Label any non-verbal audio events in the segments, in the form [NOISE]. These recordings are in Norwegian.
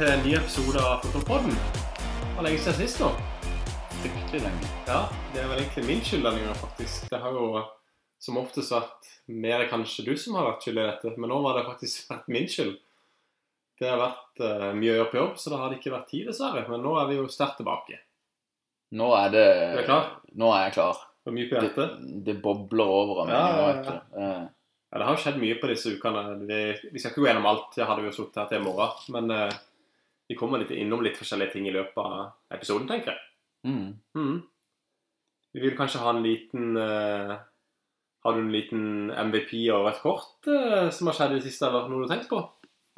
til en ny episode av Fotballpodden. Hvor lenge siden sist nå. Fryktelig lenge. Ja, det er vel egentlig min skyld denne gangen, faktisk. Det har jo som oftest vært mer kanskje du som har vært skyld i dette, men nå var det faktisk vært min skyld. Det har vært uh, mye å gjøre på jobb, så det har ikke vært tid, dessverre. Men nå er vi jo sterkt tilbake. Nå er det Du Er klar? Nå er jeg klar. Det er mye på Det, hjertet. det bobler over av meg. Ja, ja, vet du. Eh, Ja, det har skjedd mye på disse ukene. Vi, vi skal ikke gå gjennom alt, det hadde vi jo sittet her til i morgen. Men eh, vi kommer litt innom litt forskjellige ting i løpet av episoden, tenker jeg. Mm. Mm. Vi vil kanskje ha en liten uh, Har du en liten MVP over et kort uh, som har skjedd i det siste, eller noe du har tenkt på?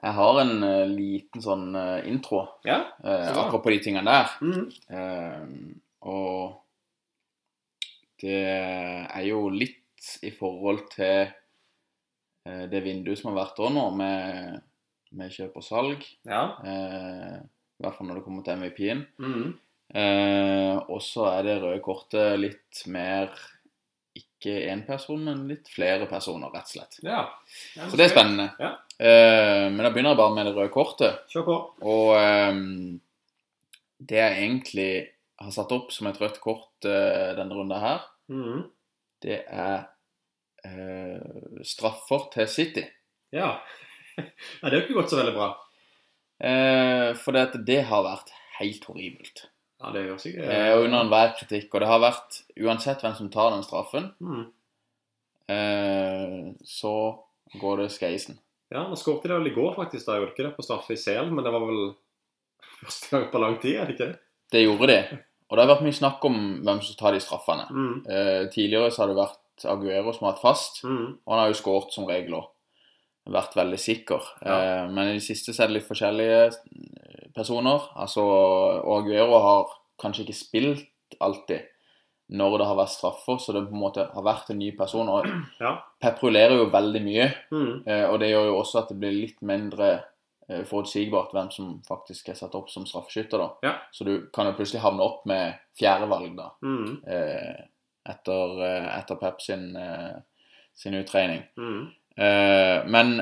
Jeg har en uh, liten sånn intro Ja. akkurat på de tingene der. Mm. Og det er jo litt i forhold til det vinduet som har vært òg nå, med, med kjøp og salg. Ja. Eh, I hvert fall når det kommer til MVP-en. Mhm. Eh, og så er det røde kortet litt mer ikke én person, men litt flere personer, rett og slett. ja. Ja, Så det er spennende. Ja. Eh, men da begynner jeg bare med det røde kortet. Kjør på. Og eh, det jeg egentlig har satt opp som et rødt kort eh, denne runden her, Mhm. det er eh, straffer til City. Ja. Ja. Det har ikke gått så veldig bra. Eh, for det, det har vært helt horribelt. Ja, det gjør sikkert Eh, under enhver kritikk. Og det har vært, uansett hvem som tar den straffen, mm. eh, så går det skeisen. Ja, nå skåret de vel i går, faktisk. Da gjorde de ikke det på straffe i Sel, men det var vel første gang på lang tid, er det ikke det? Det gjorde de. Og det har vært mye snakk om hvem som tar de straffene. Mm. Eh, tidligere så har det vært Aguero som har hatt fast, mm. og han har jo skåret som regel òg. Vært veldig sikker. Ja. Eh, men i det siste så er det litt forskjellige eh, personer. Altså, Aguero har kanskje ikke spilt alltid når det har vært straffer, så det på en måte har vært en ny person. Og [CLEARS THROAT] Ja. Pep rullerer jo veldig mye, mm. eh, og det gjør jo også at det blir litt mindre eh, forutsigbart hvem som faktisk er satt opp som straffeskytter. da. Ja. Så du kan jo plutselig havne opp med fjerdevalg da, Mhm. eh, etter, etter Pep sin, sin uttrening. Mhm. Eh, men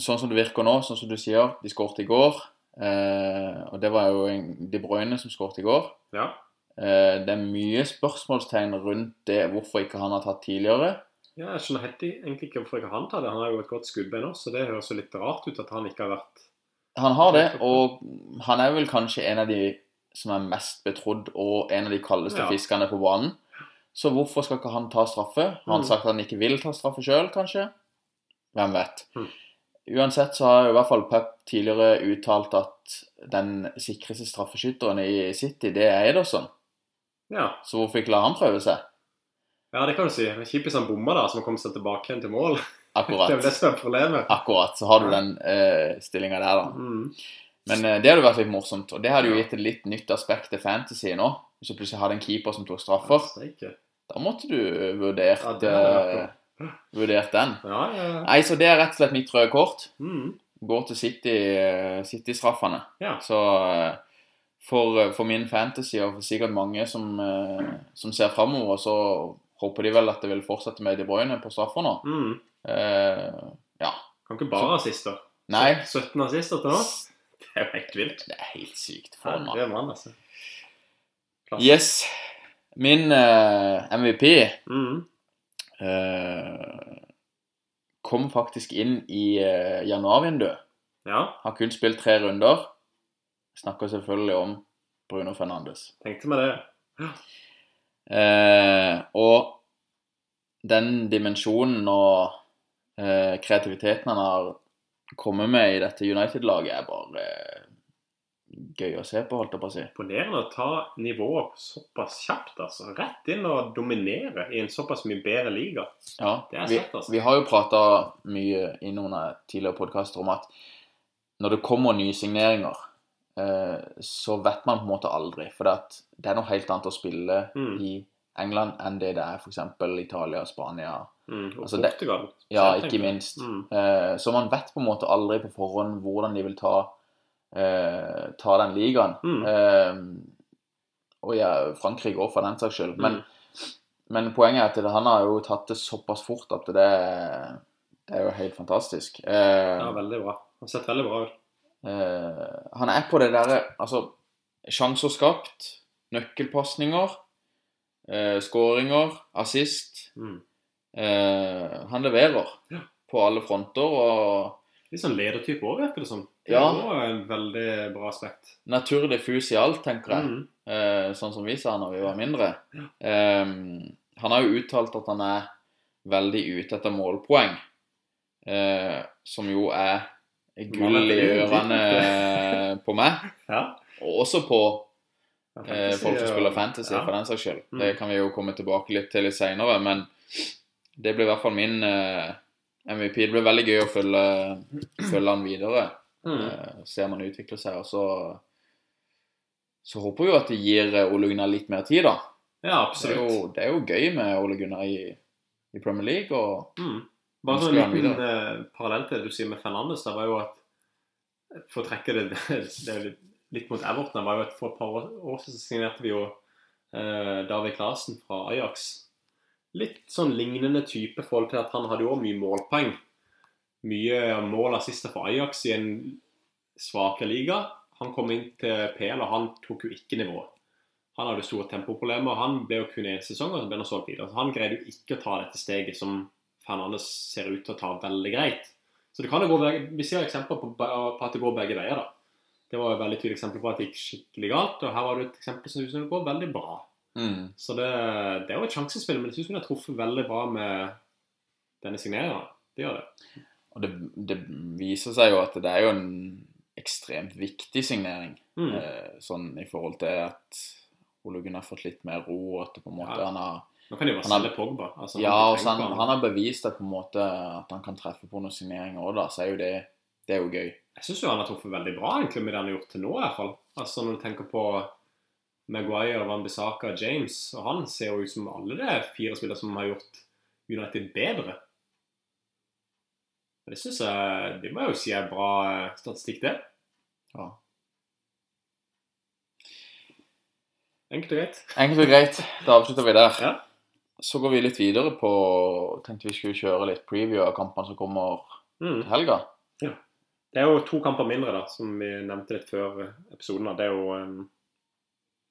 sånn som det virker nå, sånn som du sier, de skåret i går. Eh, og det var jo en, De Bruyne som skåret i går. Ja. Eh, det er mye spørsmålstegn rundt det, hvorfor ikke han har tatt tidligere. ja, jeg skjønner helt egentlig ikke hvorfor ikke han tar det. Han har jo et godt skuddbein også, så det høres jo litt rart ut at han ikke har vært Han har det, og han er vel kanskje en av de som er mest betrodd, og en av de kaldeste Ja. fiskene på banen. Så hvorfor skal ikke han ta straffe? Har han Mm. sagt at han ikke vil ta straffe sjøl, kanskje? Hvem vet. Mm. Uansett så har i hvert fall Pep tidligere uttalt at den sikreste straffeskytteren i City, det er Ederson. Ja, Så hvorfor ikke la han prøve seg? ja det kan du si. Kjipt hvis han bomma, da, så har kommet seg tilbake igjen til mål. Akkurat. [LAUGHS] Det er det som er problemet. Akkurat. Så har du den uh, stillinga der, da. Mhm. Men eh, det hadde vært litt morsomt, og det hadde jo gitt et litt nytt aspekt til fantasy nå. Hvis du plutselig hadde en keeper som tok straffer, da måtte du vurdert, Ja, eh, vurdert den. Ja, ja, ja. Nei, så det er rett og slett mitt røde kort. Mhm. Går til City-straffene. City-straffene. Så for, for min fantasy, og for sikkert mange som, som ser framover, så håper de vel at det vil fortsette med De Bruyne på straffer nå. Eh, ja. Kan ikke bare ha assister. Nei, 17 assister til nå? Det er jo helt vilt. det er helt sykt. For Ja, det er mann, altså. Yes. Min uh, MVP mm. uh, kom faktisk inn i uh, januarvinduet. Ja, Har kun spilt tre runder. Snakker selvfølgelig om Bruno Fernandes. tenkte meg det. Eh, og den dimensjonen og eh, kreativiteten han har kommet med i dette United-laget, er bare eh, gøy å se på, holdt jeg på å si. Imponerende å ta nivået såpass kjapt, altså. Rett inn og dominere i en såpass mye bedre liga. Ja, Det vi, søtt, altså. vi har jo prata mye i noen av tidligere podkaster om at når det kommer nye signeringer, eh, så vet man på en måte aldri. For det, det er noe helt annet å spille Mm. i England enn det det er f.eks. Italia Spania. Mm. Og Altså, det- Ja, ikke minst. Mm. Uh, så man vet på en måte aldri på forhånd hvordan de vil ta, uh, ta den ligaen. Mm. Uh, og ja, Frankrike òg, for den saks skyld. Men, Mm. men poenget er at det, han har jo tatt det såpass fort at det, det er jo helt fantastisk. Ja, veldig bra. Han har sett veldig bra ut. Han er på det derre Altså, sjanser skapt, nøkkelpasninger, eh, skåringer, assist. Mm. Eh, han leverer Ja. på alle fronter, og Litt sånn ledertype òg, virker det som. Det Ja. er en veldig bra aspekt. naturlig fus i alt, tenker jeg. Mm. Eh, sånn som vi sa når vi var mindre. Eh, han har jo uttalt at han er veldig ute etter målpoeng, eh, som jo er gull i ørene på meg, [LAUGHS] Ja. og også på Ja, fantasy, folk som spiller fantasy, Ja. for den saks skyld. Mm. Det kan vi jo komme tilbake litt til litt seinere, men det blir i hvert fall min eh, MVP. Det blir veldig gøy å følge, følge han videre. Mm. Eh, se om han utvikler seg. Og så, så håper vi jo at det gir eh, Ole Gunnar litt mer tid, da. Ja, Det er, jo, det er jo gøy med Ole Gunnar i, i Premier League. og Mm. Bare sånn en liten eh, parallell til det du sier med Fernandes, det var jo at For å trekke det, [LAUGHS] det er litt, mot Everton, var jo et, for et par år, siden signerte vi jo eh, David Klasen fra Ajax. Litt sånn lignende type forhold til at han hadde jo mye målpoeng. Mye mål og assister for Ajax i en svakere liga. Han kom inn til PL, og han tok jo ikke nivået. Han hadde store tempoproblemer. Han ble jo kun én sesong, og så ble han solgt videre. Så han greide jo ikke å ta dette steget som Fernandes ser ut til å ta veldig greit. Så det kan jo gå Vi ser eksempler på, på at det går begge veier. da. Det var et veldig tydelig eksempel på at det gikk skikkelig galt, og her var det et eksempel som synes det går veldig bra. mm, Så det, det er jo et sjansespill, men det synes jeg har truffet veldig bra med denne signeringen. Det gjør det. og det, det viser seg jo at det er jo en ekstremt viktig signering. Mm. Eh, sånn i forhold til at Ole Gunnar har fått litt mer ro, og at det på en måte Ja. han har Nå kan de jo bare selge Pogba. Altså, Ja, og han, han har bevist det på en måte at han kan treffe på noen signeringer òg, da. Så er jo det Det er jo gøy. Jeg syns han har truffet veldig bra egentlig med det han har gjort til nå, i hvert fall. Altså Når du tenker på Maguire, Van Bissaka, James og Han ser jo ut som alle de fire spillere som har gjort United bedre. Og Det syns jeg Det må jeg jo si er bra eh, statistikk, det. Ja. Enkelt og greit. Enkelt og greit. Da avslutter vi der. Ja. Så går vi litt videre på Tenkte vi skulle kjøre litt preview av kampene som kommer Mm. til helga. Det er jo to kamper mindre, da, som vi nevnte litt før episoden. da. Det er jo um,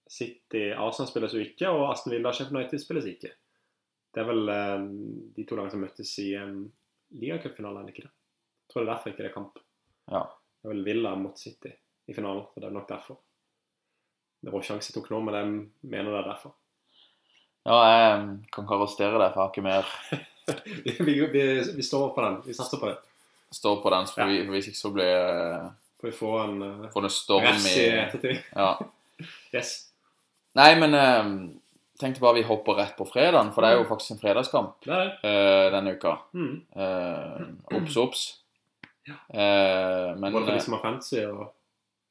City Arsenal spilles jo ikke, og Aston Villa Sheffield United spilles ikke. Det er vel um, de to lagene som møttes i um, ligacupfinalen, ikke det? Jeg tror det er derfor ikke det er kamp. Ja. Det er vel Villa mot City i finalen, så det er nok derfor. Det var sjanse tok nå, men jeg mener det er derfor. Ja, jeg kan ikke arrestere deg, for jeg har ikke mer [LAUGHS] vi, vi, vi står på den. Vi satser på det. Stå på den, for Ja. hvis ikke så blir Får vi få en uh, får det storm i ettertid. Ja. [LAUGHS] Yes. Nei, men eh, tenkte bare vi hopper rett på fredagen, for det er jo faktisk en fredagskamp Det det. Uh, denne uka. Mm. Uh, Obs, obs. Ja. Uh, men Både for eh, de som har fancy og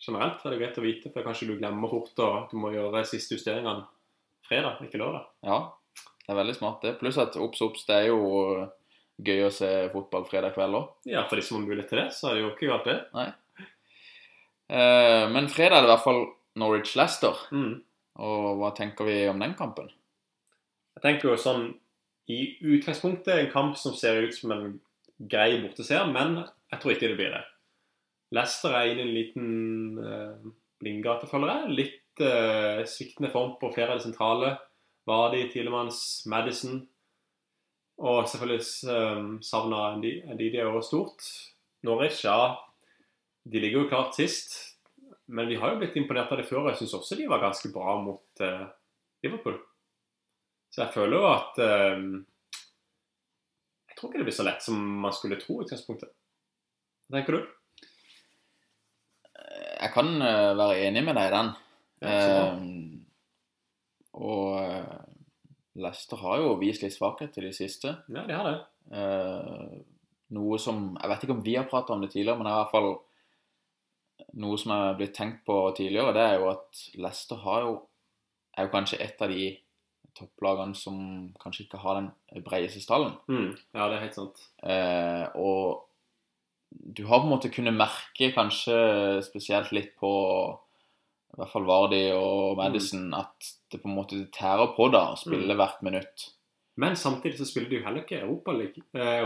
generelt er det greit å vite, for kanskje du glemmer fort og du må gjøre siste justeringene fredag, ikke lørdag. ja, det er veldig smart, det. Pluss at obs, obs, det er jo gøy å se fotball fredag kveld òg. Ja, for de som har mulighet til det, så er det jo ikke galt det. Eh, men fredag er det i hvert fall Norwich-Leicester. Mm. Og hva tenker vi om den kampen? Jeg tenker jo sånn, i utgangspunktet en kamp som ser ut som en grei borteseer, men jeg tror ikke det blir det. Leicester er inne i en liten uh, blindgate, føler jeg. Litt eh, sviktende form på flere av de sentrale. Vardy, Tilemanns, Madison. Og selvfølgelig um, savna Ndidi er også stort. Norwich, ja, de ligger jo klart sist. Men vi har jo blitt imponert av det før. Jeg syns også de var ganske bra mot uh, Liverpool. Så jeg føler jo at um, Jeg tror ikke det blir så lett som man skulle tro i utgangspunktet. Hva tenker du? Jeg kan eh, være enig med deg i den. Ja. Eh, og eh, Leicester har jo vist litt svakhet til de siste. Ja, de har det. Eh, noe som Jeg vet ikke om vi har pratet om det tidligere, men det er i hvert fall noe som er blitt tenkt på tidligere. Det er jo at Leicester har jo, er jo kanskje et av de topplagene som kanskje ikke har den bredeste stallen. Mm. Ja, det er helt sant. Eh, og du har på en måte kunnet merke kanskje spesielt litt på i hvert fall Vardi og Madison at det på en måte tærer på da å spille hvert minutt. Men samtidig så spiller de jo heller ikke Europa- eh,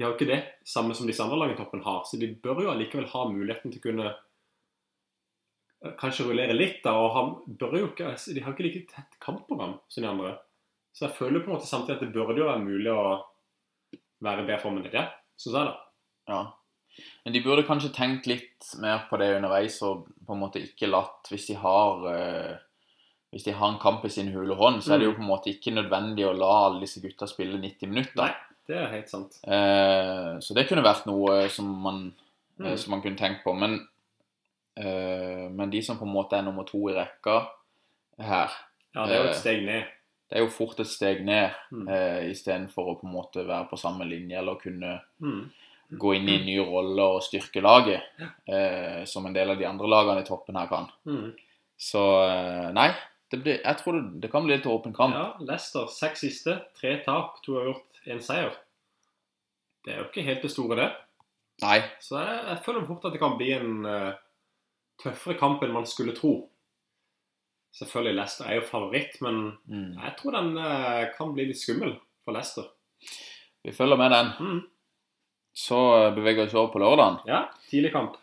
de har jo ikke det samme som disse andre lagene i toppen har. Så de bør jo allikevel ha muligheten til å kunne eh, kanskje rullere litt. da, og han bør jo ikke, altså, De har ikke like tett kampprogram som de andre. Så jeg føler på en måte samtidig at det burde jo være mulig å være i bedre form enn det. Syns jeg, da. Ja. Men de burde kanskje tenkt litt mer på det underveis og på en måte ikke latt Hvis de har eh, hvis de har en kamp i sin hule hånd, så er det jo på en måte ikke nødvendig å la alle disse gutta spille 90 minutter. Nei, det er helt sant. Eh, så det kunne vært noe som man, eh, Mm. som man kunne tenkt på. Men, eh, men de som på en måte er nummer to i rekka her, Ja, det er jo Eh, et steg ned. det er jo fort et steg ned Mm. eh, istedenfor å på en måte være på samme linje eller kunne Mm. Gå inn i en ny rolle og styrke laget, eh, som en del av de andre lagene i toppen her kan. Mm. Så eh, nei, det blir, jeg tror det, det kan bli litt åpen kamp. Ja, Leicester seks siste, tre tap, to har gjort én seier. Det er jo ikke helt det store, det. Nei, Så jeg, jeg føler fort at det kan bli en uh, tøffere kamp enn man skulle tro. Selvfølgelig Leicester er jo favoritt, men mm. jeg tror den uh, kan bli litt skummel for Leicester. vi følger med den. Mm. Så beveger vi oss over på lørdagen. Ja, tidlig kamp.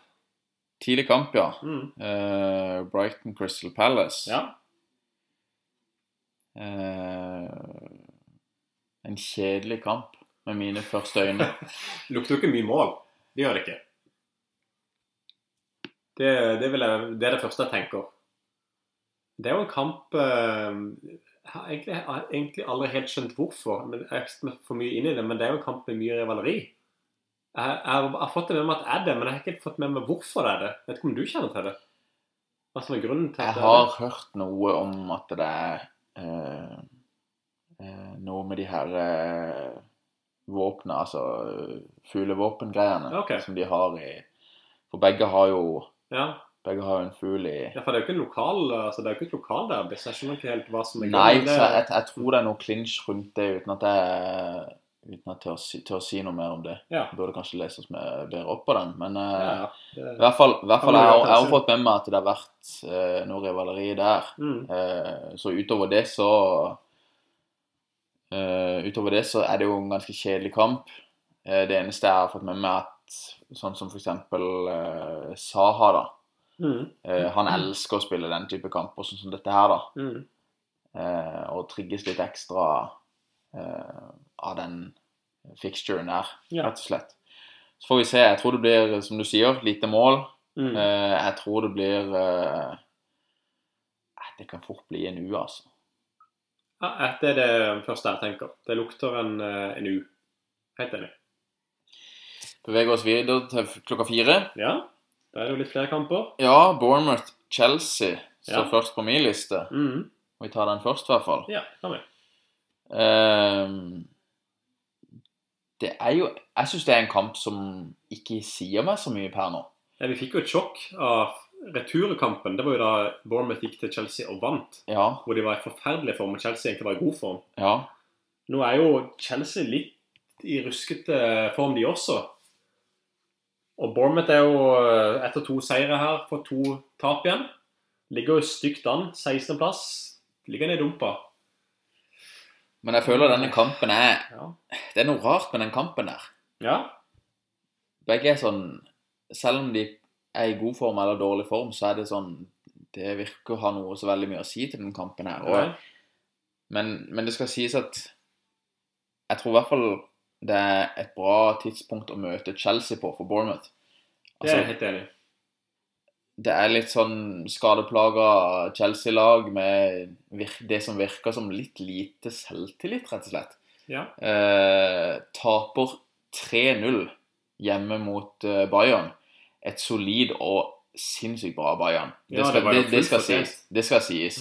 Tidlig kamp, ja. Mm. Uh, Brighton Crystal Palace. Ja. Uh, en kjedelig kamp med mine første øyne. [LAUGHS] Lukter jo ikke mye mål. Det gjør det ikke. Det, det, jeg, det er det første jeg tenker. Det er jo en kamp uh, Jeg har egentlig, jeg har egentlig aldri helt skjønt hvorfor. men Jeg har for mye inn i det, men det er jo en kamp med mye rivaleri. Jeg, jeg, har- fått det med meg at det er det, men jeg har ikke fått med meg hvorfor det er det. Jeg Vet ikke om du kjenner til det? Hva som er grunnen til Jeg det er har hørt noe om at det er eh, eh, noe med de her eh, våpnene, altså fuglevåpengreiene, okay. som de har i For begge har jo Ja, begge har jo en fugl i ja, for det er jo ikke en lokal altså det er jo ikke et lokal der. jeg skjønner ikke helt hva som er Nei, grunnen. Det- jeg, jeg tror det er noe clinch rundt det, uten at jeg uten at jeg tør, si, tør si noe mer om det. Ja. Burde kanskje lese oss bedre opp på den. Men eh, ja, Det, i hvert fall, i hvert fall jeg, har- jeg har fått med meg at det har vært eh, noe rivaleri der. mm. Eh, så utover det så eh, Utover det så er det jo en ganske kjedelig kamp. Eh, det eneste jeg har fått med meg, at sånn som eksempel eh, Saha, da. Mm. Eh, han elsker å spille den type kamper, sånn som dette her, da. Mm. Eh, og trigges litt ekstra eh, av den fixturen der, Ja. rett og slett. Så får vi se. Jeg tror det blir, som du sier, lite mål. Mm. Uh, jeg tror det blir eh, Det kan fort bli en U, altså. Ja, det er det første jeg tenker. Det lukter en, eh, en U. Helt enig. Beveger oss videre til klokka fire. Ja, da er det jo litt flere kamper. Ja, Bournemouth-Chelsea står Ja. først på min liste. Mm. Vi tar den først, i hvert fall. Ja, kan vi. Ehm, det er jo Jeg syns det er en kamp som ikke sier meg så mye per nå. Ja, vi fikk jo et sjokk av returkampen. Det var jo da Bournemouth gikk til Chelsea og vant. Ja, Hvor de var i forferdelig form, og Chelsea egentlig var i god form. ja. Nå er jo Chelsea litt i ruskete form, de også. Og Bournemouth er jo eh, etter to seire her på to tap igjen. Ligger jo stygt an. 16.-plass. Ligger ned i dumpa. Men jeg føler denne kampen er Ja. Det er noe rart med den kampen der. ja. Begge er sånn Selv om de er i god form eller dårlig form, så er det sånn Det virker å ha noe så veldig mye å si til den kampen her. Og, men, men det skal sies at jeg tror i hvert fall det er et bra tidspunkt å møte Chelsea på for Bournemouth. Det er jeg Altså, helt enig i. det er litt sånn skadeplaga Chelsea-lag med det som virker som litt lite selvtillit, rett og slett. Ja. Eh, taper 3-0 hjemme mot eh, Bayern. Et solid og sinnssykt bra Bayern. Det Ja, skal, det det, det skal, sies, det skal sies.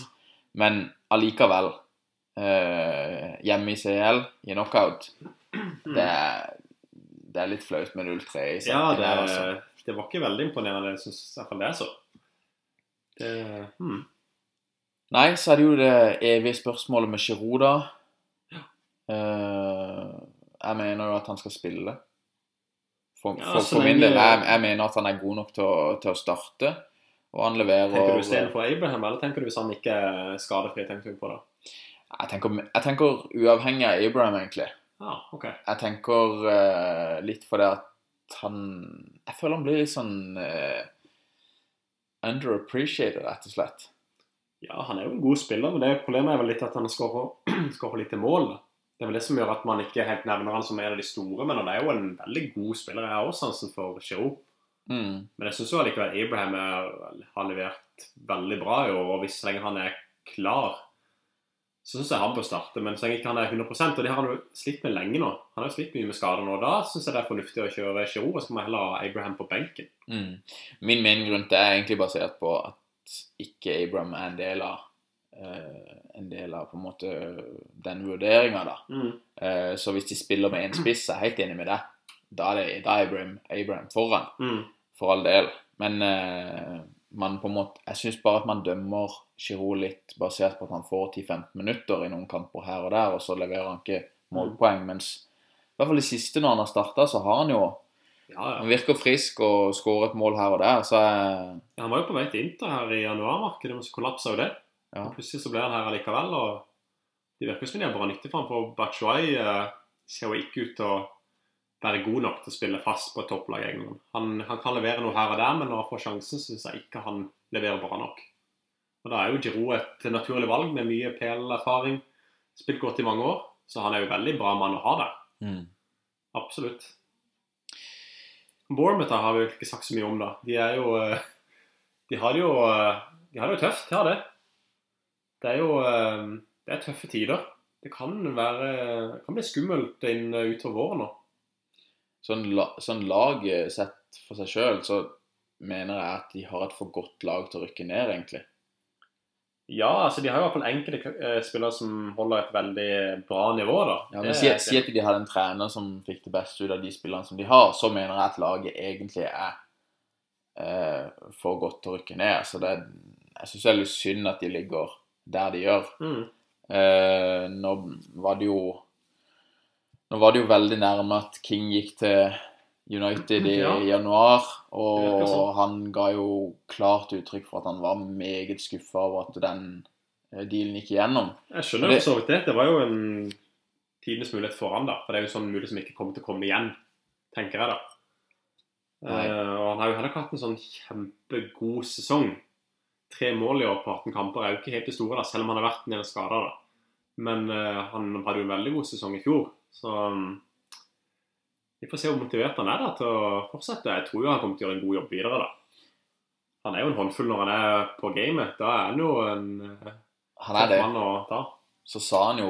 Men allikevel eh, Hjemme i CL, i knockout, det, er, det er litt flaut med 0-3 i Ja, det, er, altså. Det var ikke veldig imponerende, jeg syns i hvert fall det er så. Det, hmm. Nei, så er det jo det evige spørsmålet med Giroud, da. Eh, jeg mener jo at han skal spille. For, Ja, for, min del, jeg, jeg mener at han er god nok til å, til å starte. Og han leverer Tenker du istedenfor Abraham, eller tenker du hvis han ikke er skadefri? tenker du på det? jeg tenker, jeg tenker uavhengig av Abraham, egentlig. Ah, ok. Jeg tenker uh, litt for det at han Jeg føler han blir litt sånn uh, underappreciated, rett og slett. Ja, han er jo en god spiller, men det problemet er vel litt at han skårer [CLEARS THROAT] lite mål. Det er vel det som gjør at man ikke helt nevner han som en av de store, men han er jo en veldig god spiller. Jeg har også sansen for Giroud. Mm. Men jeg syns allikevel Abraham er, har levert veldig bra i år. Og hvis så lenge han er klar, så syns jeg han bør starte. Men så lenge ikke han er 100% og det har han jo slitt med lenge nå. Han har jo slitt mye med skader nå. Da syns jeg det er fornuftig å kjøre Giroud, og så kan man heller ha Abraham på benken. Mm. Min mening er egentlig basert på at ikke Abraham er en del av uh, en del av på en måte den vurderinga, da. Eh, så hvis de spiller med én spiss, er jeg helt enig med deg. Da er, det, da er Abraham, Abraham foran, Mm. for all del. Men eh, man på en måte Jeg syns bare at man dømmer Giroud litt basert på at han får 10-15 minutter i noen kamper her og der, og så leverer han ikke målpoeng. Mens i hvert fall det siste når han har starta, så har han jo Ja, ja. Han virker frisk og skårer et mål her og der, så jeg, Ja, Han var jo på vei til Inter her i januarmarkedet, men så kollapsa jo det. Ja. Og Plutselig så ble han her allikevel, og det virker som de har bra nytte for ham. For Bachuay eh, ser jo ikke ut til å være god nok til å spille fast på et topplag. Han, han kan levere noe her og der, men når han får sjansen, så syns jeg ikke han leverer bra nok. Og Da er jo Giroud et naturlig valg med mye PL-erfaring. Spilt godt i mange år, så han er jo veldig bra mann å ha der. mm. Absolutt. Bournemouth har vi jo ikke sagt så mye om, da. De er jo eh, De har det jo eh, De har det jo tøft, de har det. Det er jo eh, Det er tøffe tider. Det kan være Det kan bli skummelt inn utover våren nå. Sånn, la, sånn lag sett for seg sjøl, så mener jeg at de har et for godt lag til å rykke ned, egentlig. Ja, altså de har i hvert fall enkelte eh, spillere som holder et veldig bra nivå, da. Ja, men Si si at de hadde en trener som fikk det beste ut av de spillerne som de har, så mener jeg at laget egentlig er eh, for godt til å rykke ned. Så det, jeg syns det er litt synd at de ligger der de gjør. mm. Eh, nå var det jo Nå var det jo veldig nærme at King gikk til United i Ja. januar, og sånn. han ga jo klart uttrykk for at han var meget skuffa over at den eh, dealen gikk igjennom. Jeg skjønner jo for så vidt det. Det var jo en tidenes mulighet for han da. For det er jo sånn mulighet som ikke kommer til å komme igjen, tenker jeg da. Eh, og han har jo heller ikke hatt en sånn kjempegod sesong. Tre mål i år på 18 kamper er jo ikke helt det store, da, selv om han har vært en del skada. Men eh, han hadde jo en veldig god sesong i fjor, så um, vi får se hvor motivert han er da til å fortsette. Jeg tror jo han kommer til å gjøre en god jobb videre. da. Han er jo en håndfull når han er på gamet. Da er han jo en eh, Han er det. å ta. Så sa han jo,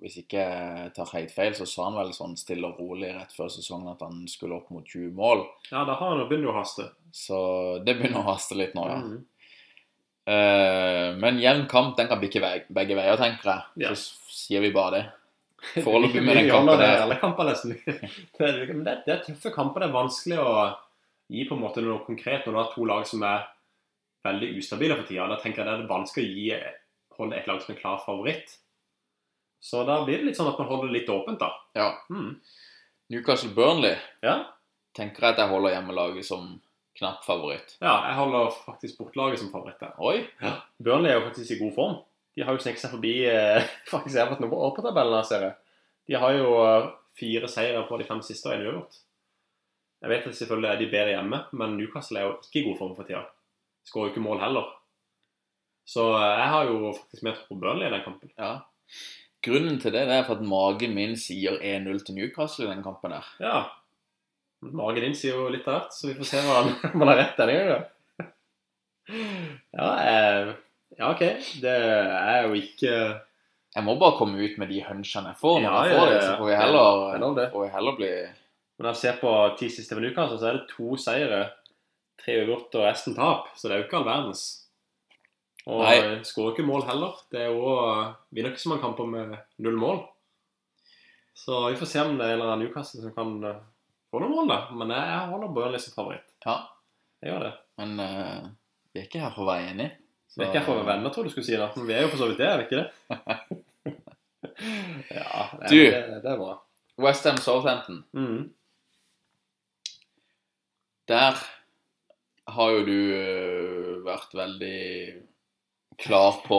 hvis ikke jeg tar helt feil, så sa han vel sånn stille og rolig rett før sesongen at han skulle opp mot 20 mål. Ja, da har han jo begynt å haste. Så det begynner å haste litt nå, ja. Mm -hmm. uh, men jevn kamp, den kan bikke begge veier, tenker jeg. Ja. Så sier vi bare det. Foreløpig med [LAUGHS] den kampen det der. Alle kamper nesten. [LAUGHS] Det men det, det er tøffe kamper. Det er vanskelig å gi på en måte noe konkret når du har to lag som er veldig ustabile for tida. Da tenker jeg det er vanskelig å gi holde et lag som en klar favoritt. Så da blir det litt sånn at man holder det litt åpent, da. Ja. Mm. Newcastle Burnley Ja. tenker jeg at jeg holder hjemmelaget som knapp favoritt. ja, jeg holder faktisk bortelaget som favoritt Oi. Oi! Burnley er jo faktisk i god form. De har jo sneket seg forbi eh, [LAUGHS] faktisk Everton år på tabellen. ser jeg. De har jo eh, fire seire på de fem siste og en uavgjort. Jeg vet at selvfølgelig er de bedre hjemme, men Newcastle er jo ikke i god form for tida. Skårer jo ikke mål heller. Så eh, jeg har jo faktisk mer tro på Burnley i den kampen. Ja. Grunnen til det, det er for at magen min sier 1-0 til Newcastle i den kampen der. Ja. Magen din sier jo litt av hvert, så vi får se hva [LAUGHS] man har rett denne gangen. [LAUGHS] Ja, eh, ja, OK. Det er jo ikke Jeg må bare komme ut med de hunchene jeg får når Ja, jeg får det. Så får vi er heller, det. får vi heller bli Men når jeg ser på ti siste minutter, Newcastle, så er det to seire, tre uavgjort og resten tap. Så det er jo ikke all verdens. Og Nei. skårer ikke mål heller. Det er jo Vinner ikke så mange kamper med null mål. Så vi får se om det er en eller annen Newcastle som kan eh, få noen mål, da. Men jeg, jeg holder Burnley som favoritt. Ja. Jeg gjør det. Men uh, vi er ikke her for å være enige. Så det er ikke for venner, tror du skulle si da. Men vi er jo for så vidt det, er vi ikke det? [LAUGHS] ja, det, Du. det, det er bra. Westham Southampton. Mm. Der har jo du øh, vært veldig klar på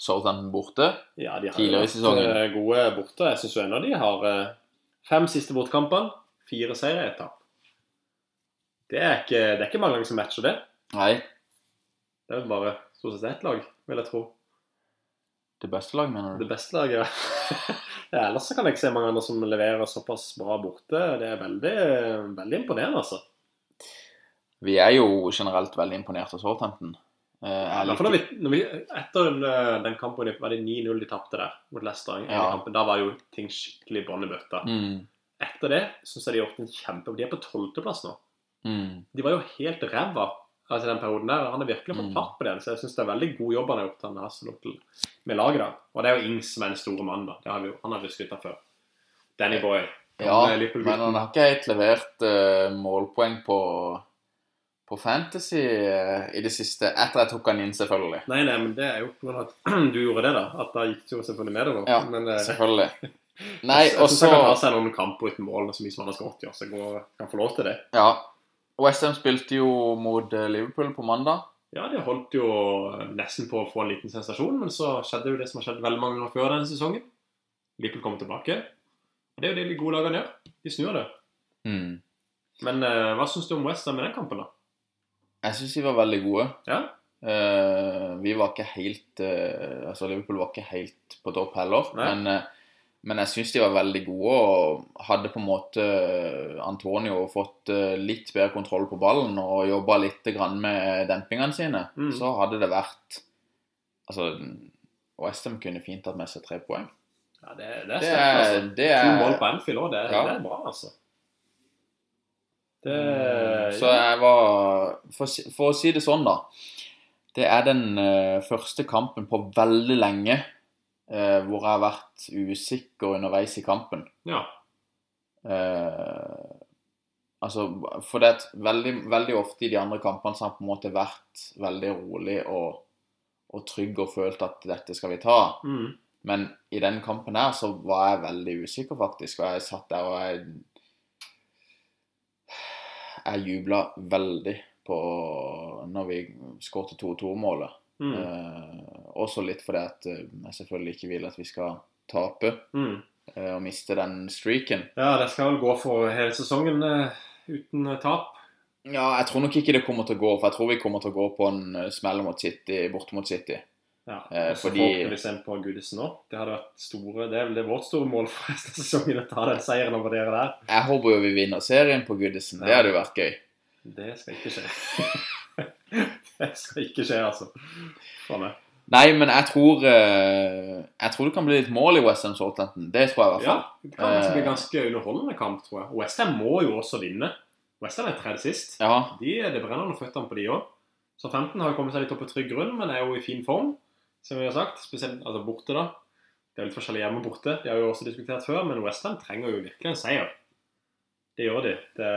Southampton borte. Ja, de har Tidligere i sesongen. eh, gode borte. Jeg syns av de har eh, fem siste bortkampene, Fire seire i ett tap. Det er ikke, det er ikke mange lag som matcher det. Nei, Det er vel bare stort sett ett lag, vil jeg tro. det beste lag, mener du? Det beste laget. [LAUGHS] ja, ellers kan jeg ikke se mange andre som leverer såpass bra borte. Det er veldig, veldig imponerende, altså. Vi er jo generelt veldig imponert av Southampton. Eh, når vi, når vi, etter den, eh, den kampen var det 9-0 de tapte der mot Leicester, i Ja. da var jo ting skikkelig bånn i bøtta. mm, Etter det syns jeg de har gjort en kjempe... De er på tolvteplass nå. mm, De var jo helt ræva altså den perioden der. Han har virkelig fått Mm. fart på den, så jeg syns det er veldig god jobb han har gjort han Arsenal med laget. da. Og det er jo Ings som er den store mannen, da. Det har vi han har vi skrytt av før. Danny Boy. ja, men han har ikke helt levert uh, målpoeng på, på Fantasy uh, i det siste. Etter jeg tok han inn, selvfølgelig. Nei, nei, men det er jo pga. at [CLEARS THROAT] du gjorde det, da. At da gikk det jo selvfølgelig nedover. Ja, men uh, Selvfølgelig. [LAUGHS] Nei, og så så han kan ta seg noen kamper uten mål så mye som han har skåret i år, så går, kan få lov til det. Ja. Westham spilte jo mot eh, Liverpool på mandag. Ja, de holdt jo nesten på å få en liten sensasjon, men så skjedde jo det som har skjedd veldig mange ganger før denne sesongen. Liverpool kom tilbake. Det er jo det de gode lagene gjør. De snur det. Mm. Men eh, hva syns du om Westham i den kampen, da? Jeg syns de var veldig gode. Ja? Eh, vi var ikke helt eh, Altså Liverpool var ikke helt på topp heller. Nei. Men, eh, men jeg syns de var veldig gode, og hadde på en måte eh, Antonio fått eh, litt bedre kontroll på ballen og jobba litt grann med dempingene sine, Mm. så hadde det vært Altså Westham kunne fint hatt med seg tre poeng. Ja, det, det er Det sterkt, er, altså. det To mål er på Anfield òg, det, Ja. det er bra, altså. Det Så jeg var for, for å si det sånn, da. Det er den uh, første kampen på veldig lenge eh, hvor jeg har vært usikker underveis i kampen. Ja. Eh, altså, for det veldig, veldig ofte i de andre kampene så har jeg på en måte vært veldig rolig og, og trygg og følt at dette skal vi ta. Mm. Men i den kampen her så var jeg veldig usikker, faktisk. Og jeg satt der og jeg Jeg jubla veldig på når vi skåret 2-2-målet. Mm. Eh, også litt fordi at eh, jeg selvfølgelig ikke vil at vi skal tape Mm. eh, og miste den streaken. Ja, det skal vel gå for hele sesongen eh, uten tap. Ja, jeg tror nok ikke det kommer til å gå, for jeg tror vi kommer til å gå på en smell mot City, borte mot City. Ja, og så fordi- forhåpentligvis en på Goodison òg. Det hadde vært store, det er det vårt store mål for resten av sesongen, å ta den seieren over dere der. Jeg håper jo vi vinner serien på Goodison. Det hadde jo vært gøy. Det skal ikke skje. [LAUGHS] det skal ikke skje, altså. For meg. Nei, men jeg tror eh, Jeg tror det kan bli litt mål i Western Southampton. Det tror jeg i hvert Ja, fall. det kan faktisk bli Eh. ganske underholdende kamp, tror jeg. Westham må jo også vinne. Westham er tredje sist. Ja, De, det brenner under føttene på de òg. Så 15 har jo kommet seg litt opp på trygg grunn, men er jo i fin form, som vi har sagt. Spesielt altså borte, da. Det er litt forskjellig hjemme og borte. De har jo også diskutert før, men Westham trenger jo virkelig en seier. Det gjør de. Det,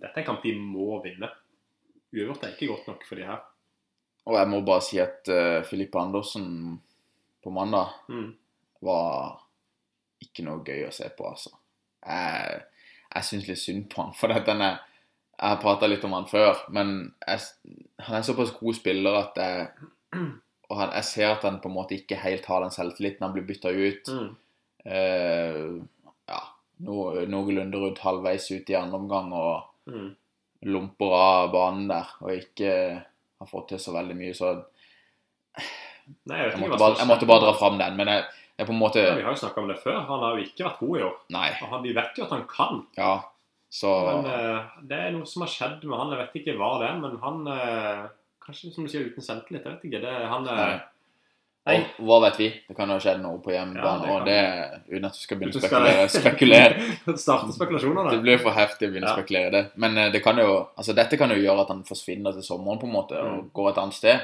dette er en kamp de må vinne. Uavgjort er ikke godt nok for de her. Og jeg må bare si at uh, Andersen på mandag Mm. var ikke noe gøy å se på, altså. Jeg, jeg syns litt synd på han, [LAUGHS] for han er Jeg har prata litt om han før, men jeg, han er såpass god spiller at jeg [CLEARS THROAT] Og han, jeg ser at han på en måte ikke helt har den selvtilliten. Han blir bytta ut. Mm. eh, ja, no, noenlunde rundt halvveis ut i andre omgang og Mm. lomper av banen der og ikke har fått til så veldig mye. Så Nei, jeg jeg måtte bare, jeg måtte bare dra fram den. Men jeg, jeg på en måte Ja, vi har jo snakka om det før. Han har jo ikke vært god i år. Nei. Og han, vi vet jo at han kan. Ja. Så Men uh, det er noe som har skjedd med han. Jeg vet ikke hva det er, men han uh, Kanskje som du sier, uten selvtillit. Jeg vet ikke. Det, han Nei. Eh, Og hva vet vi? Det kan jo ha skjedd noe på hjemmebane. Ja, og det uten at vi skal begynne å spekulere. [LAUGHS] spekulere. [LAUGHS] Starte spekulasjoner, Det blir for heftig å begynne å Ja. spekulere det. Men eh, det kan jo, altså, dette kan jo gjøre at han forsvinner til sommeren på en måte og Mm. går et annet sted.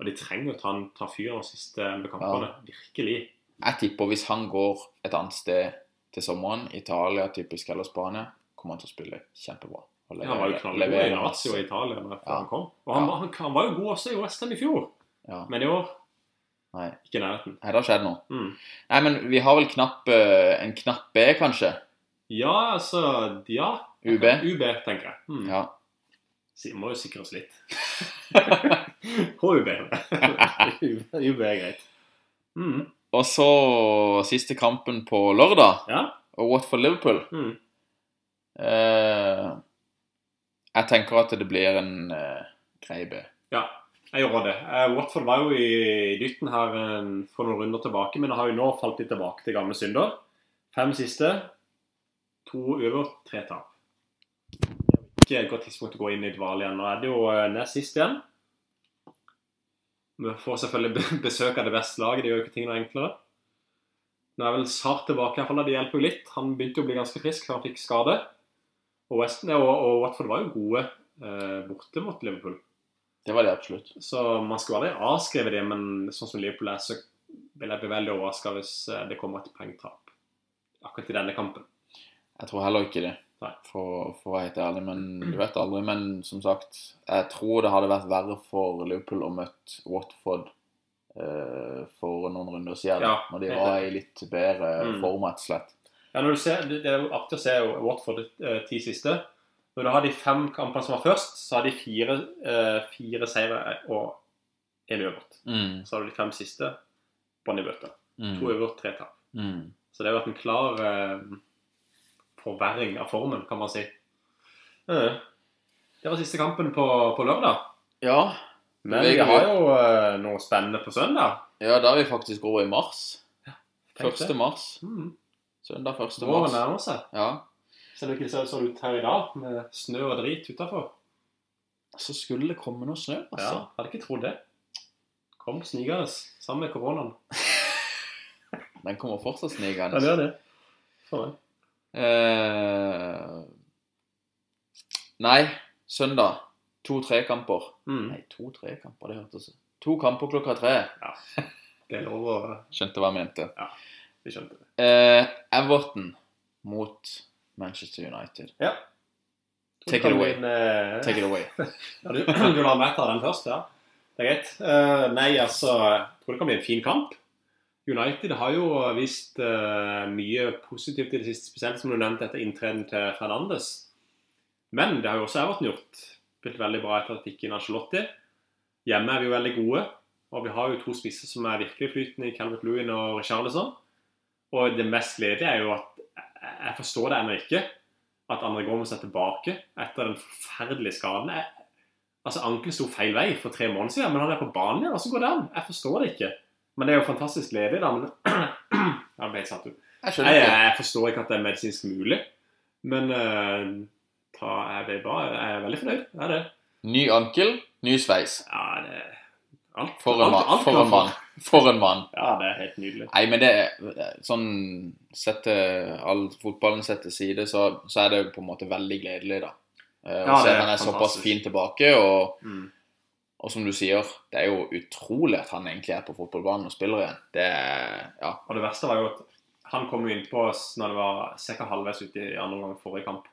Og de trenger jo å ta, ta fyren de siste elleve Ja. Virkelig. Jeg tipper hvis han går et annet sted til sommeren, Italia typisk eller Spania, kommer han til å spille kjempebra. Og Ja, han var jo knallgod i Lazio i Italia da før han kom. Og han, han, han var jo god også i West i fjor, Ja. men i år Nei. ikke i nærheten. Nei, det har skjedd noe. Mm. Nei, men vi har vel knapp, eh, en knapp B, kanskje? Ja, altså Ja. UB? UB, tenker jeg. Mm. Ja. Så vi må jo sikre oss litt. [LAUGHS] HUB. UB [LAUGHS] er greit. Mm. Og så siste kampen på lørdag, Ja. og what for Liverpool? Mm. Eh, jeg tenker at det blir en eh, grei B. ja. Jeg gjorde det. Eh, Watford var jo i dytten her eh, for noen runder tilbake, men har jo nå falt litt tilbake til gamle synder. Fem siste. To over, tre tap. Ikke et godt tidspunkt å gå inn i dvale igjen. Nå er det jo eh, nest sist igjen. Vi får selvfølgelig besøk av det beste laget. Det gjør jo ikke tingene enklere. Nå er vel Sart tilbake, i hvert fall. Det hjelper jo litt. Han begynte jo å bli ganske frisk før han fikk skade. Og, West, og, og Watford var jo gode borte mot Liverpool. Det var det absolutt. Så man skal aldri avskrive det, men sånn som Liverpool er, så vil jeg bli veldig overraska hvis eh, det kommer et poengtap akkurat i denne kampen. Jeg tror heller ikke det, for, for å være helt ærlig. Men du vet aldri. Men som sagt, jeg tror det hadde vært verre for Liverpool å møte Watford uh, for noen runder siden. Ja, når de var i litt bedre Mm. form, rett og slett. Ja, når du ser, det det er jo artig å se Watford de eh, ti siste. Når du har de fem kampene som var først, så har de fire, eh, fire seire og én uavgjort. Mm. Så har du de fem siste bånn i bøtta. Mm. To uavgjort, tre tap. Mm. Så det har vært en klar eh, forverring av formen, kan man si. Eh, Det var siste kampen på, på lørdag. Ja. Men vi har jo eh, noe spennende på søndag. ja, da er vi faktisk over i mars. Ja, 1. mars. Mm. Søndag 1. Våren mars. nærmer seg. Ja. Selv om det ser sånn ut her i dag, med snø og drit utafor. Så skulle det komme noe snø, Ja, altså. hadde ikke trodd det. Kom snikende sammen med koronaen. [LAUGHS] Den kommer fortsatt snikende. gjør det. For meg. Eh, nei, søndag. To-tre kamper. Mm. Nei, to-tre kamper, det hørtes To kamper klokka tre. Ja, Det er lov å Skjønte hva jeg mente. Ja, Vi skjønte det. Eh, Everton mot Manchester United. Ja. Take it away. Min, Take it away. [LAUGHS] Ja, du, du lar meg ta den først, ja. Det er greit. Uh, nei, altså Jeg tror det kan bli en fin kamp. United har jo vist uh, mye positivt i det siste, spesielt som du nevnte etter inntreden til Fernandes. Men det har jo også Everton gjort. Spilt veldig bra etter at de fikk inn Angelotti. Hjemme er vi jo veldig gode, og vi har jo to spisser som er virkelig flytende i Calvert Lewin og Richarlison. Og det mest ledige er jo at jeg- forstår det ennå ikke at André Gomez er tilbake etter den forferdelige skaden. Jeg, altså, Ankelen sto feil vei for tre måneder siden, men han er på banen igjen. Hvordan går det an? Jeg forstår det ikke. Men det er jo fantastisk ledig, da. Men [CLEARS THROAT] ja, det ble satt ut. Jeg Jeg, jeg forstår ikke at det er medisinsk mulig, men uh, ta, jeg ble bra. Jeg er veldig fornøyd. Det er det. Ny ankel, ny sveis. Ja, det alt, For en mann. For man. For en mann. Ja, det er helt nydelig. Nei, men det er sånn Sett all fotballen sett til side, så, så er det på en måte veldig gledelig, da. Uh, Ja, å se det er fantastisk han er såpass fin tilbake, og, Mm. og som du sier, det er jo utrolig at han egentlig er på fotballbanen og spiller igjen. Det Ja. Og det verste var jo at han kom jo innpå oss når det var ca. halvveis ute i andre omgang forrige kamp.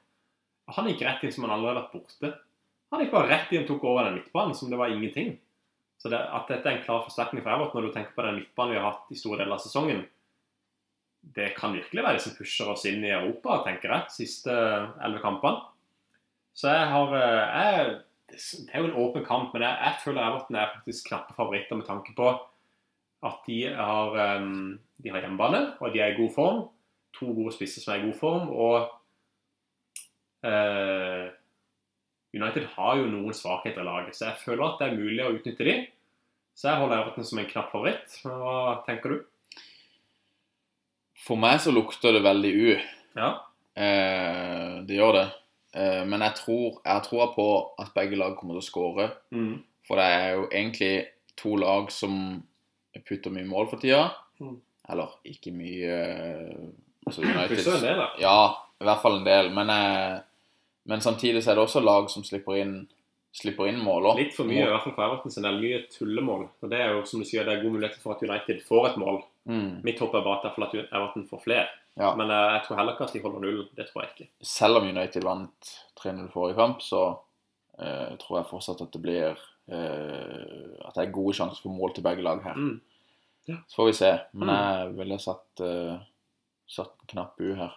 Og Han gikk rett inn som han allerede hadde vært borte. Han gikk bare rett inn og tok over den midtbanen som det var ingenting. Så det, at dette er en klar forsterkning for Everton når du tenker på den midtbanen vi har hatt i store deler av sesongen, det kan virkelig være det som pusher oss inn i Europa, tenker jeg, siste elleve kampene. Så jeg har eh, jeg, Det er jo en åpen kamp, men jeg, jeg føler Everton er faktisk knappe favoritter med tanke på at de har, um, de har hjemmebane, og de er i god form. To gode spisser som er i god form. Og eh, United har jo noen svakheter i laget, så jeg føler at det er mulig å utnytte de. Så jeg holder Everton som en knapp favoritt. Hva tenker du? For meg så lukter det veldig U. Ja. Eh, det gjør det. Eh, men jeg tror jeg tror på at begge lag kommer til å skåre. Mm. For det er jo egentlig to lag som putter mye mål for tida. Mm. Eller ikke mye eh, altså United. Ja, i hvert fall en del. Men, eh, men samtidig så er det også lag som slipper inn, slipper inn mål. Litt for mye, i hvert fall for Everton sin del. Mye tullemål. Og det er jo, som du sier, det er god mulighet for at United får et mål. Mm, Mitt håp er bare at Everton får flere. ja. Men eh, jeg tror heller ikke at de holder nullen. Det tror jeg ikke. Selv om United vant 3-0 forrige kamp, så uh, tror jeg fortsatt at det blir uh, At det er gode sjanser for mål til begge lag her. Mm. Så får vi se. Men Mm. jeg ville satt, uh, satt knapp U her.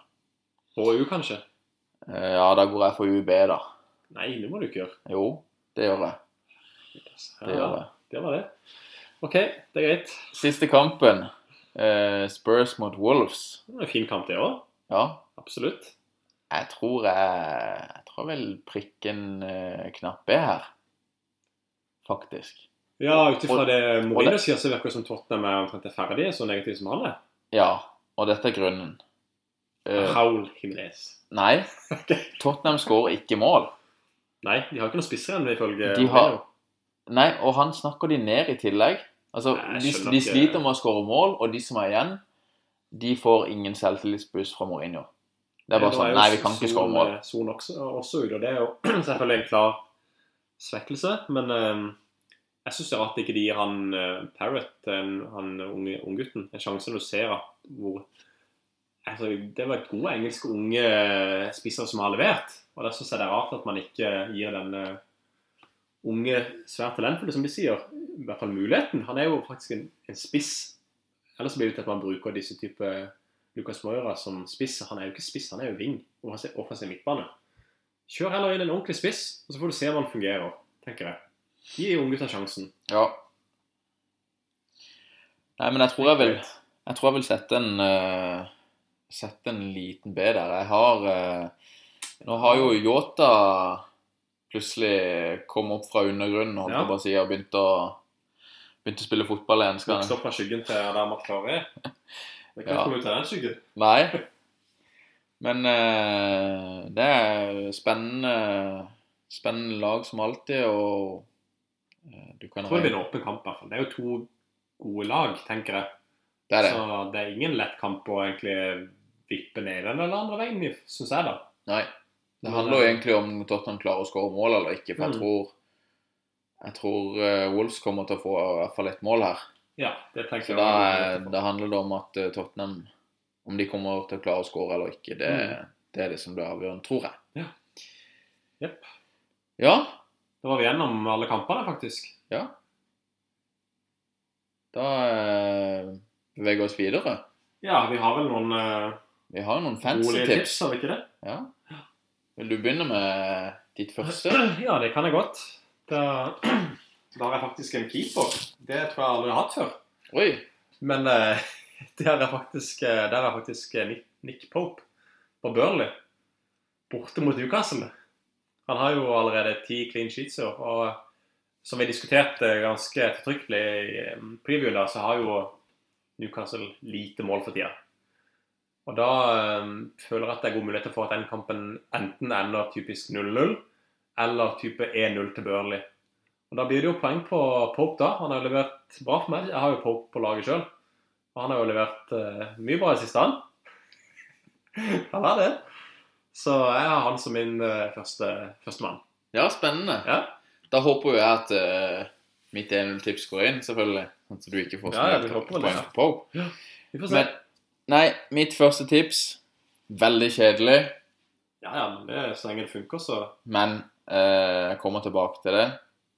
Og U, kanskje? Eh, ja, da går jeg for UB, da. Nei, det må du ikke gjøre. Jo, det gjør jeg. Det gjør det. det var det. OK, det er greit. Siste kampen. eh, Spurs mot Wolves. Det var en fin kamp, det òg. Ja, Absolutt. jeg tror jeg Jeg tror vel prikken eh, knapp er her. Faktisk. Ja, ut ifra det Mourinho sier, så virker det som Tottenham er omtrent er ferdig, så negativ som han er. Ja, og dette er grunnen. Eh, Raul Jimenez. nei, [LAUGHS] Tottenham skårer ikke mål. Nei, de har ikke noe spisser ennå, ifølge De har- Nei, og han snakker de ned i tillegg. Altså, nei, de, de ikke- sliter med å skåre mål, og de som er igjen, de får ingen selvtillitsbuss fra Mourinho. Det er bare sånn Nei, vi kan ikke skåre mål. Son også, også ut, og det er jo [CLEARS THROAT] selvfølgelig en klar svekkelse. Men eh, jeg syns det er rart ikke de gir han uh, Parrot, en, han unge unggutten, en sjanse når du ser at hvor altså, Det var gode engelske unge spisser som har levert. Og der syns jeg det er rart at man ikke gir denne unge, svært talentfulle, som de sier, i hvert fall muligheten. Han er jo faktisk en, en spiss. Ellers blir det til at man bruker disse type Lucas Moira som spiss. Han er jo ikke spiss, han er jo wing. Offensiv offensiv midtbane. Kjør heller inn en ordentlig spiss, og så får du se om han fungerer, tenker jeg. Gi unggutta sjansen. Ja. Nei, men jeg tror jeg vil Jeg tror jeg vil sette en eh, Sette en liten B der. Jeg har eh, Nå har jo Yota plutselig kommet opp fra undergrunnen holdt Ja. jeg si, og begynt å, begynt å spille fotball igjen. Skal Vokste opp fra skyggen til der man klarer Det kan Ja. komme ut av den skyggen. Nei. [LAUGHS] Men eh, det er spennende Spennende lag som alltid, og eh, du kan Jeg tror det blir en åpen kamp, i hvert fall. Det er jo to gode lag, tenker jeg. Det er det. Så det er ingen lett kamp å egentlig vippe ned den eller andre veien, syns jeg, da. Nei. Det handler jo egentlig om Tottenham klarer å skåre mål eller ikke. For jeg Mm. tror jeg tror eh, Wolves kommer til å få i hvert fall ett mål her. Ja, det tenker Så jeg. da, er- da handler det om at eh, Tottenham Om de kommer til å klare å skåre eller ikke, det, Mm. det er det som blir avgjørende, tror jeg. Ja. Jepp. Ja. Da var vi gjennom alle kampene, faktisk. ja. Da eh, beveger vi oss videre. Ja, vi har vel noen Vi har jo noen fancy tips. tips, har vi ikke det? Ja. Vil du begynne med ditt første? [CLEARS THROAT] Ja, det kan jeg godt. Da, [CLEARS THROAT] da har jeg faktisk en keeper. Det tror jeg aldri har hatt før. Oi. Men eh, [LAUGHS] det har faktisk, eh, der er faktisk eh, Nick, Nick Pope på Burnley. Borte mot Newcastle. Han har jo allerede ti clean sheets i år. Og som vi diskuterte ganske ettertrykkelig i eh, previewen, da, så har jo Newcastle lite mål for tida. Og da øh, føler jeg at det er god mulighet for at den kampen enten ender typisk 0-0, eller type 1-0 til Børli. Og Da blir det jo poeng på Pope, da. Han har jo levert bra for meg. Jeg har jo Pope på laget sjøl. Og han har jo levert øh, mye bra i siste, han. [LAUGHS] han har det. Så jeg har han som min øh, første førstemann. Ja, spennende. Ja. Da håper jo jeg at øh, mitt 1-0-tips går inn, selvfølgelig. Sånn at du ikke får så mye ja, poeng på Pope. Vi får se. Men nei, mitt første tips Veldig kjedelig, Ja, ja, men det, så lenge det funker, så men eh, jeg kommer tilbake til det.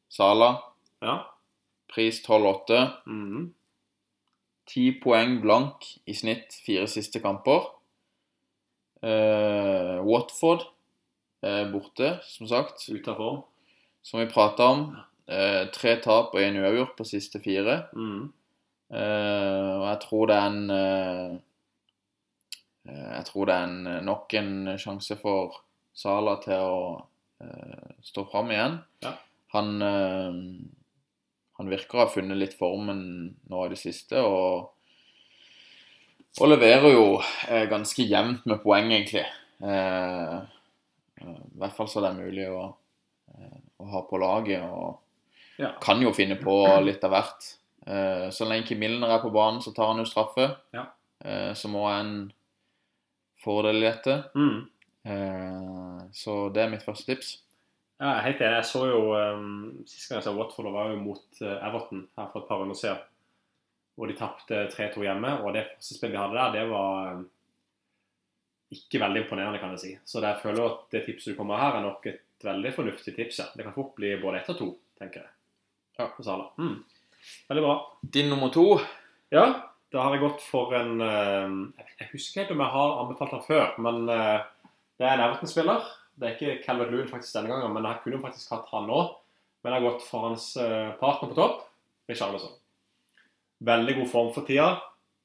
Sala, Ja. pris 12,8. Mm. 10 poeng blank i snitt fire siste kamper. Eh, Watford eh, borte, som sagt, Utafor. som vi prata om. Eh, tre tap og én uavgjort på siste fire. Mm. Eh, og jeg tror det er en eh, Jeg tror det er en, nok en sjanse for Sala til å uh, stå fram igjen. Ja. Han, uh, han virker å ha funnet litt formen nå i det siste, og, og leverer jo uh, ganske jevnt med poeng, egentlig. Eh, eh, I hvert fall så det er mulig å, eh, å ha på laget. og Ja. kan jo finne på litt av hvert. Eh, så lenge Milner er på banen, så tar han jo straffe. Ja. Eh, som òg er en fordel i dette. Mm. Eh, så det er mitt første tips. Ja, helt enig. Jeg så jo um, Sist gang jeg så Watford, var jo mot eh, Everton her for et par runder siden. Og de tapte 3-2 hjemme. Og det første spillet de hadde der, det var um, ikke veldig imponerende, kan jeg si. Så jeg føler at det tipset du kommer her, er nok et veldig fornuftig tips. Ja. Det kan fort bli både ett og to, tenker jeg. Ja. For Sala. Mm. Veldig bra. Din nummer to. Ja, da har jeg gått for en um, Jeg husker ikke om jeg har anbefalt han før, men uh, det er en Everton-spiller. Det er ikke Calvert Loon faktisk denne gangen, men jeg kunne faktisk hatt han nå. Men jeg har gått for hans eh, partner på topp, Richarlison. Veldig god form for tida.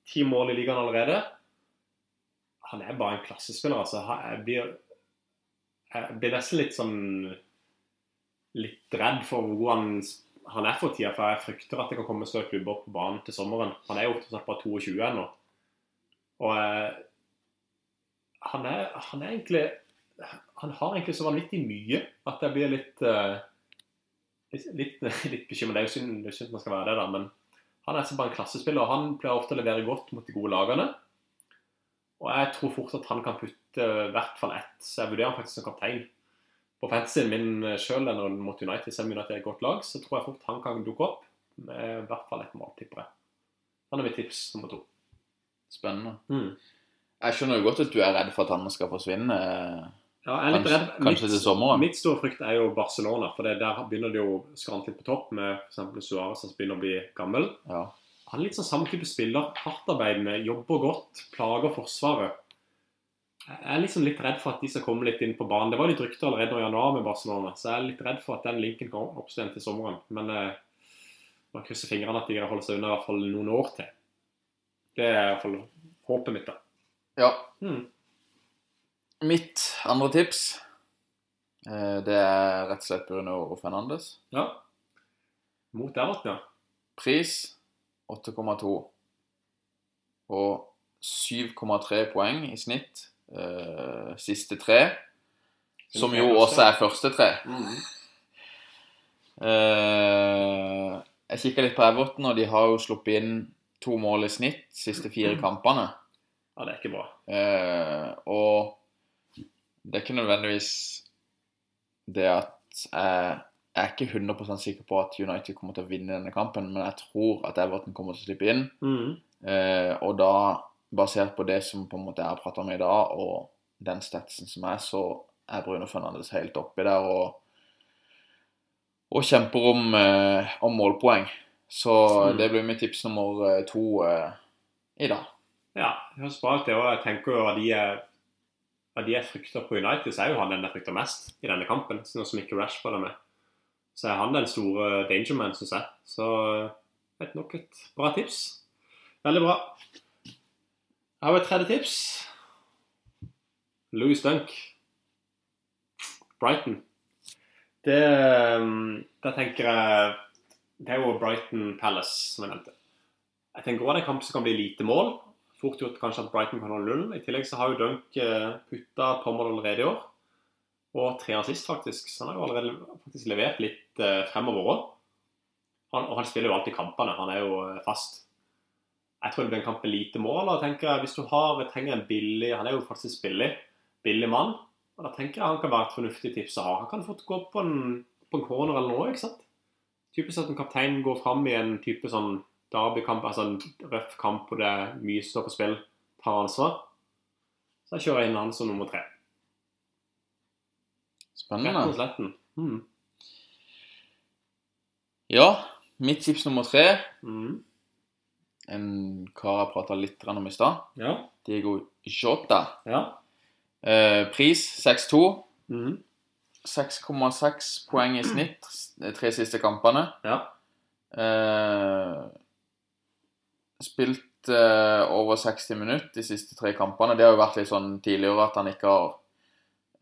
Ti mål i ligaen allerede. Han er bare en klassespiller, altså. Jeg blir, jeg blir nesten litt sånn Litt redd for hvor god han, han er for tida, for jeg frykter at det kan komme større klubber på banen til sommeren. Han er jo tross alt bare 22 ennå. Og eh, han, er, han er egentlig Han har egentlig så vanvittig mye at jeg blir litt eh, litt, litt, [LAUGHS] litt bekymret. Det er jo synd, synd man skal være det, da, men han er så bare en klassespiller. og Han pleier ofte å levere godt mot de gode lagene. Og jeg tror fort at han kan putte i hvert fall ett, så jeg vurderer han faktisk som kaptein. På fantasyen min sjøl mot United, selv om United er et godt lag, så tror jeg fort han kan dukke opp med i hvert fall et mål, tipper jeg. Han er mitt tips nummer to. Spennende. Mm. Jeg skjønner jo godt at du er redd for at han skal forsvinne. Ja, jeg er litt redd. kanskje til sommeren? Mitt store frykt er jo Barcelona. For det, der begynner det jo skrante litt på topp med f.eks. Suárez som begynner å bli gammel. Ja. Han er litt sånn samme type spiller. Hardtarbeidende, jobber godt, plager Forsvaret. Jeg er liksom litt redd for at de skal komme litt inn på banen. Det var litt rykter allerede nå i januar med Barcelona, så jeg er litt redd for at den linken kan oppstå igjen til sommeren. Men eh, man krysser fingrene at de greier å holde seg unna i hvert fall noen år til. Det er i hvert fall håpet mitt, da. ja. Hmm. Mitt andre tips, eh, det er rett og slett Bruno Fernandes. Ja. Mot Everton, ja. Pris 8,2. Og 7,3 poeng i snitt eh, siste tre. Som jo også er første tre. Mm. Uh, jeg kikka litt på Everton, og de har jo sluppet inn to mål i snitt siste fire kampene. Ja, det er ikke bra. Uh, og det er ikke nødvendigvis det at jeg, jeg er ikke 100 sikker på at United kommer til å vinne denne kampen, men jeg tror at Everton kommer til å slippe inn. Mm. Uh, og da, basert på det som på en måte jeg har prata om i dag, og den statsen som er, så er Bruno Fernandes helt oppi der og, og kjemper om, eh, om målpoeng. Så Mm. det blir mitt tips nummer eh, to eh, i dag. Ja, det høres bra det, og Jeg tenker jo at de er av de jeg frykter på United, så er jo han den jeg frykter mest i denne kampen. Nå som ikke Rashford er med. Så er han den store dangerman, syns jeg. Så et nok et bra tips. Veldig bra. Jeg har et tredje tips. Louis Dunk. Brighton. Det um, Da tenker jeg Det er jo Brighton Palace, som jeg nevnte. Jeg tenker også det er en kamp som kan bli lite mål. Fort gjort kanskje at Brighton kan holde nullen. I tillegg så har jo Dunk eh, putta et par mål allerede i år. Og tre assist, faktisk. Så han har jo allerede faktisk levert litt eh, fremover òg. Og han spiller jo alltid kampene. Han er jo eh, fast. Jeg tror det blir en kamp med lite mål. og jeg tenker Hvis du har, trenger en billig Han er jo faktisk billig. Billig mann. Og da tenker jeg han kan være et fornuftig tips å ha. Han kan fort gå på en, på en corner eller noe. ikke sant? Typisk at en kaptein går fram i en type sånn derbykamp, altså en røff kamp hvor det er mye som står på spill, tar ansvar. Så jeg kjører inn han som nummer tre. Rett og Spennende. Mm. Ja, mitt tips nummer tre Mm. En kar jeg prata litt om i stad. Ja. Diego Jota. Ja. Eh, pris 6-2. Mm. 6,6 poeng i snitt de tre siste kampene. Ja. Eh, spilt eh, over 60 minutter de siste tre kampene. Det har jo vært litt sånn tidligere at han ikke har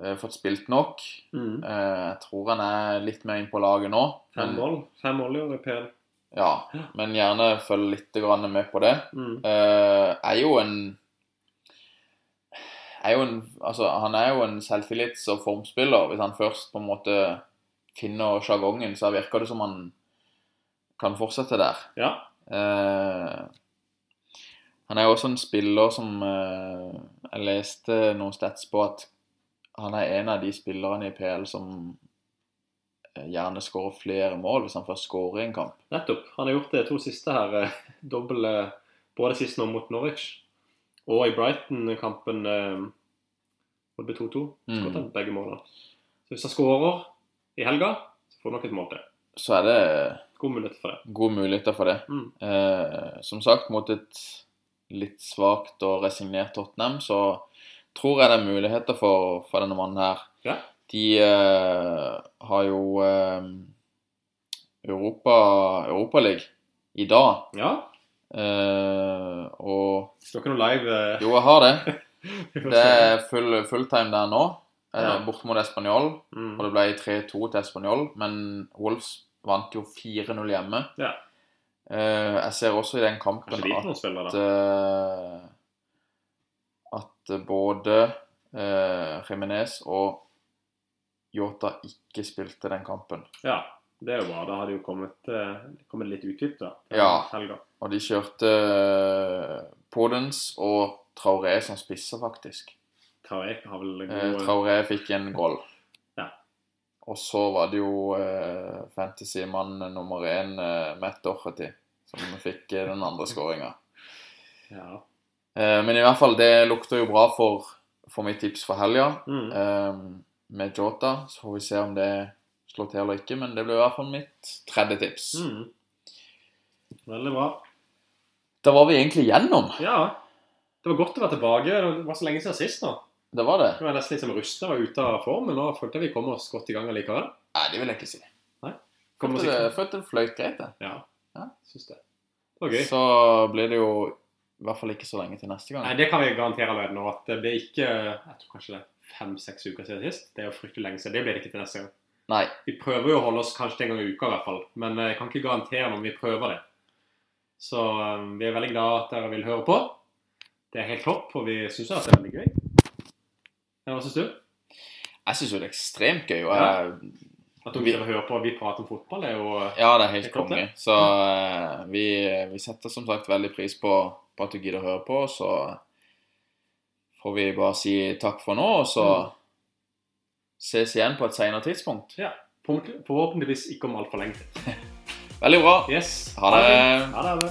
eh, fått spilt nok. Mm. Eh, jeg tror han er litt mer inn på laget nå. Fem mål. Fem mål i år i PL. Ja, men gjerne følg litt med på det. Mm. Eh, er jo en er jo en, altså, Han er jo en selvtillits- og formspiller. Hvis han først på en måte finner sjargongen, så virker det som han kan fortsette der. Ja. Eh, han er jo også en spiller som eh, Jeg leste noen stats på at han er en av de spillerne i PL som gjerne skåre flere mål hvis han først skårer i en kamp. Nettopp. Han har gjort det to siste her. eh, Dobbel eh, både sist nå mot Norwich og i Brighton-kampen eh, hvor det ble 2-2. Mm. Skåret han begge målene. Så hvis han skårer i helga, så får han nok et mål til. Så er det God muligheter for det. gode muligheter for det. Mm. Eh, som sagt, mot et litt svakt og resignert Tottenham, så tror jeg det er muligheter for, for denne mannen her. Ja. De eh, har jo eh, Europa, Europaliga i dag. Ja. Eh, og var ikke noe live eh, jo, jeg har det. [LAUGHS] Det er full fulltime der nå. Eh, Ja. Bort mot Español. mm. Og det ble 3-2 til Español, men Wolves vant jo 4-0 hjemme. Ja. Eh, jeg ser også i den kampen de at får noen spillere, at, da. eh, at både uh, Jimenez og Yota ikke spilte den kampen. Ja, det er jo bra. Da har det jo kommet, eh, kommet litt utbytte da, Ja. helga. Og de kjørte eh, Podens og Traoré som spisser, faktisk. Traoré har vel Eh, gode Traoré fikk en goal. Ja. Og så var det jo eh, fantasy-mann nummer én, eh, Matt Doherty, som fikk den andre skåringa. Ja. Eh, men i hvert fall, det lukter jo bra for, for mitt tips for helga. Mm. eh, med Jota. Så får vi se om det slår til eller ikke, men det blir i hvert fall mitt tredje tips. Mm. Veldig bra. Da var vi egentlig gjennom. Ja. Det var godt å være tilbake. Det var så lenge siden sist nå. Det var det. Det var nesten litt som rusta og ute av form, men nå følte jeg vi kom oss godt i gang allikevel. Nei, det vil jeg ikke si. Kom oss Følte det, følte det fløyt greit, det. Ja. Ja. Syns det. Det var gøy. Så blir det jo i hvert fall ikke så lenge til neste gang. Nei, det kan vi garantere allerede nå. At det blir ikke Jeg tror kanskje det fem-seks uker siden sist. Det er jo fryktelig lenge siden. Det blir det ikke til neste gang. Nei. Vi prøver jo å holde oss kanskje en gang i uka i hvert fall. Men jeg kan ikke garantere om vi prøver det. Så um, vi er veldig glad at dere vil høre på. Det er helt topp, og vi syns at det er veldig gøy. Hva syns du? Jeg syns jo det er ekstremt gøy. Og Ja. At At dere hører på at vi prater om fotball, er jo ja, det er helt konge. Så eh, vi, vi setter som sagt veldig pris på, på at du gidder å høre på. Så får vi bare si takk for nå, og så Mm. ses igjen på et senere tidspunkt. Ja. Forhåpentligvis ikke om altfor lenge. [LAUGHS] Veldig bra. Yes. Ha det. Ha det.